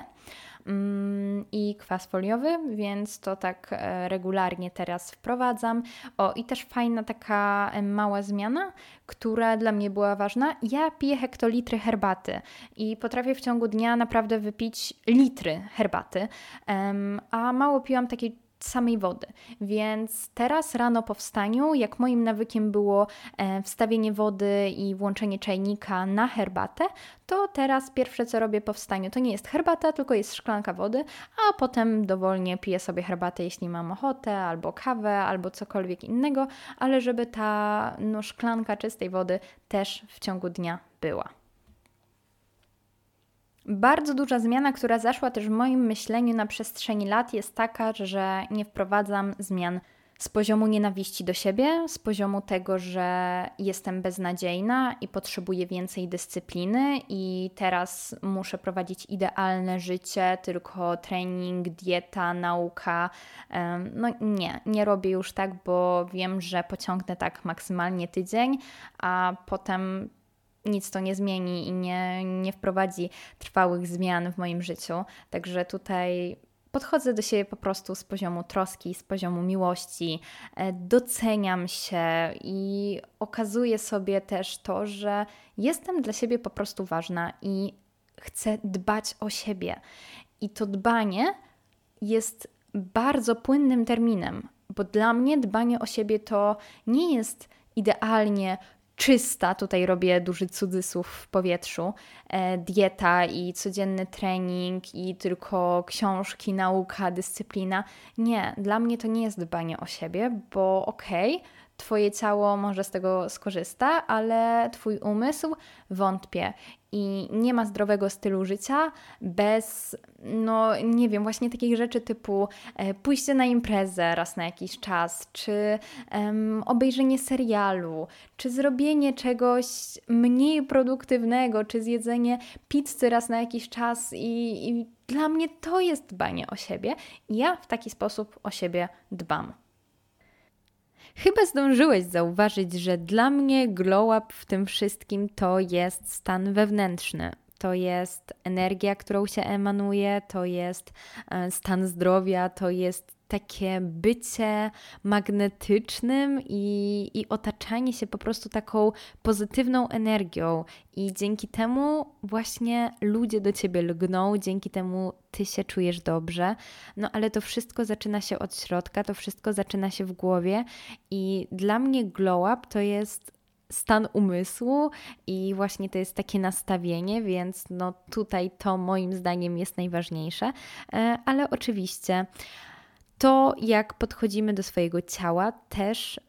Mm, i kwas foliowy, więc to tak e, regularnie teraz wprowadzam. O, i też fajna taka e, mała zmiana, która dla mnie była ważna. Ja piję hektolitry herbaty i potrafię w ciągu dnia naprawdę wypić litry herbaty, a mało piłam takiej samej wody. Więc teraz rano po wstaniu, jak moim nawykiem było e, wstawienie wody i włączenie czajnika na herbatę, to teraz pierwsze co robię po wstaniu to nie jest herbata, tylko jest szklanka wody, a potem dowolnie piję sobie herbatę, jeśli mam ochotę, albo kawę, albo cokolwiek innego, ale żeby ta no, szklanka czystej wody też w ciągu dnia była. Bardzo duża zmiana, która zaszła też w moim myśleniu na przestrzeni lat, jest taka, że nie wprowadzam zmian z poziomu nienawiści do siebie, z poziomu tego, że jestem beznadziejna i potrzebuję więcej dyscypliny, i teraz muszę prowadzić idealne życie, tylko trening, dieta, nauka. No nie, nie robię już tak, bo wiem, że pociągnę tak maksymalnie tydzień, a potem nic to nie zmieni i nie, nie wprowadzi trwałych zmian w moim życiu. Także tutaj podchodzę do siebie po prostu z poziomu troski, z poziomu miłości, e, doceniam się i okazuję sobie też to, że jestem dla siebie po prostu ważna i chcę dbać o siebie. I to dbanie jest bardzo płynnym terminem, bo dla mnie dbanie o siebie to nie jest idealnie czysta, tutaj robię duży cudzysłów w powietrzu, e, dieta i codzienny trening i tylko książki, nauka, dyscyplina. Nie, dla mnie to nie jest dbanie o siebie, bo okej, okay, Twoje ciało może z tego skorzysta, ale Twój umysł wątpię. I nie ma zdrowego stylu życia bez, no nie wiem, właśnie takich rzeczy typu e, pójście na imprezę raz na jakiś czas, czy obejrzenie serialu, czy zrobienie czegoś mniej produktywnego, czy zjedzenie pizzy raz na jakiś czas. I, i dla mnie to jest dbanie o siebie. Ja w taki sposób o siebie dbam. Chyba zdążyłeś zauważyć, że dla mnie glow up w tym wszystkim to jest stan wewnętrzny. To jest energia, którą się emanuje, to jest e, stan zdrowia, to jest takie bycie magnetycznym i, i otaczanie się po prostu taką pozytywną energią. I dzięki temu właśnie ludzie do ciebie lgną, dzięki temu ty się czujesz dobrze. No ale to wszystko zaczyna się od środka, to wszystko zaczyna się w głowie. I dla mnie glow up to jest stan umysłu i właśnie to jest takie nastawienie, więc no tutaj to moim zdaniem jest najważniejsze. E, ale oczywiście to, jak podchodzimy do swojego ciała, też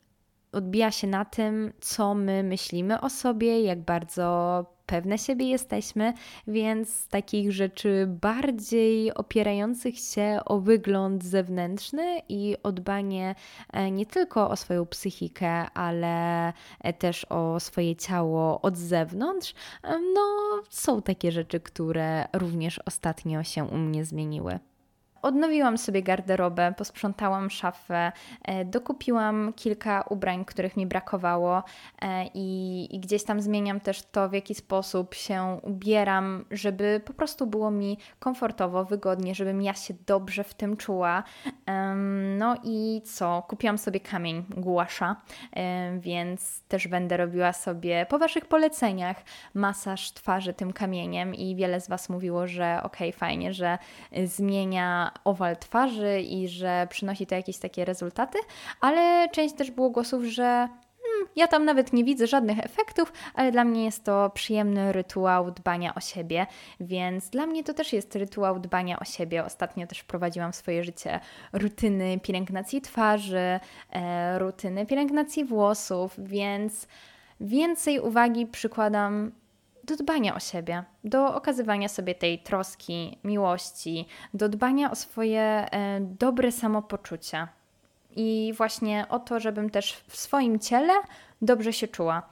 odbija się na tym, co my myślimy o sobie, jak bardzo pewne siebie jesteśmy, więc takich rzeczy bardziej opierających się o wygląd zewnętrzny i o dbanie e, nie tylko o swoją psychikę, ale e, też o swoje ciało od zewnątrz, e, no są takie rzeczy, które również ostatnio się u mnie zmieniły odnowiłam sobie garderobę, posprzątałam szafę, e, dokupiłam kilka ubrań, których mi brakowało e, i, i gdzieś tam zmieniam też to, w jaki sposób się ubieram, żeby po prostu było mi komfortowo, wygodnie, żebym ja się dobrze w tym czuła. No i co? Kupiłam sobie kamień głasza, e, więc też będę robiła sobie po Waszych poleceniach masaż twarzy tym kamieniem i wiele z Was mówiło, że ok, fajnie, że zmienia owal twarzy i że przynosi to jakieś takie rezultaty, ale część też było głosów, że hmm, ja tam nawet nie widzę żadnych efektów, ale dla mnie jest to przyjemny rytuał dbania o siebie, więc dla mnie to też jest rytuał dbania o siebie. Ostatnio też wprowadziłam w swoje życie rutyny pielęgnacji twarzy, e, rutyny pielęgnacji włosów, więc więcej uwagi przykładam do dbania o siebie, do okazywania sobie tej troski, miłości, do dbania o swoje e, dobre samopoczucie. I właśnie o to, żebym też w swoim ciele dobrze się czuła.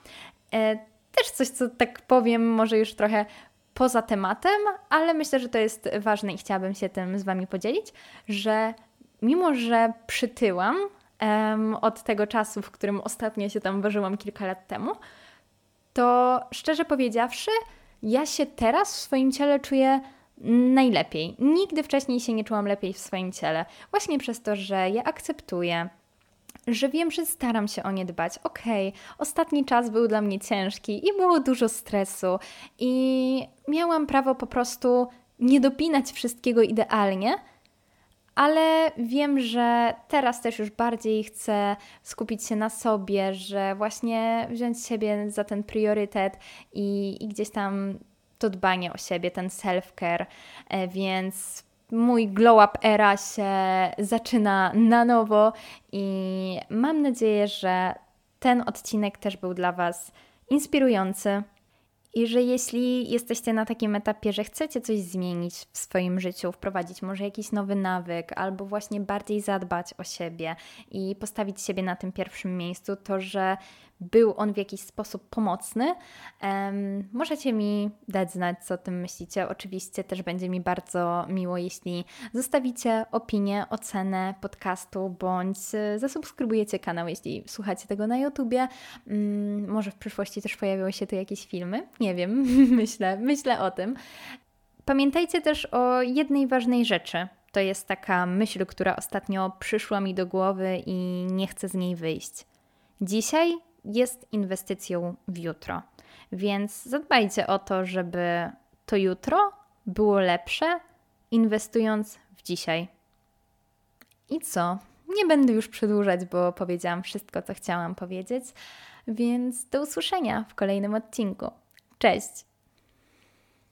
E, też coś, co tak powiem, może już trochę poza tematem, ale myślę, że to jest ważne i chciałabym się tym z Wami podzielić, że mimo, że przytyłam um, od tego czasu, w którym ostatnio się tam ważyłam kilka lat temu, to szczerze powiedziawszy, ja się teraz w swoim ciele czuję najlepiej. Nigdy wcześniej się nie czułam lepiej w swoim ciele. Właśnie przez to, że je akceptuję, że wiem, że staram się o nie dbać. Okej, okay, ostatni czas był dla mnie ciężki i było dużo stresu, i miałam prawo po prostu nie dopinać wszystkiego idealnie, ale wiem, że teraz też już bardziej chcę skupić się na sobie, że właśnie wziąć siebie za ten priorytet i, i gdzieś tam to dbanie o siebie, ten self-care, e, więc mój glow up era się zaczyna na nowo i mam nadzieję, że ten odcinek też był dla Was inspirujący i że jeśli jesteście na takim etapie, że chcecie coś zmienić w swoim życiu, wprowadzić może jakiś nowy nawyk, albo właśnie bardziej zadbać o siebie i postawić siebie na tym pierwszym miejscu, to że był on w jakiś sposób pomocny. Um, możecie mi dać znać, co o tym myślicie. Oczywiście też będzie mi bardzo miło, jeśli zostawicie opinię, ocenę podcastu, bądź e, zasubskrybujecie kanał, jeśli słuchacie tego na YouTubie. Um, może w przyszłości też pojawią się tu jakieś filmy. Nie wiem, myślę, myślę o tym. Pamiętajcie też o jednej ważnej rzeczy. To jest taka myśl, która ostatnio przyszła mi do głowy i nie chcę z niej wyjść. Dzisiaj jest inwestycją w jutro, więc zadbajcie o to, żeby to jutro było lepsze, inwestując w dzisiaj. I co? Nie będę już przedłużać, bo powiedziałam wszystko, co chciałam powiedzieć, więc do usłyszenia w kolejnym odcinku. Cześć!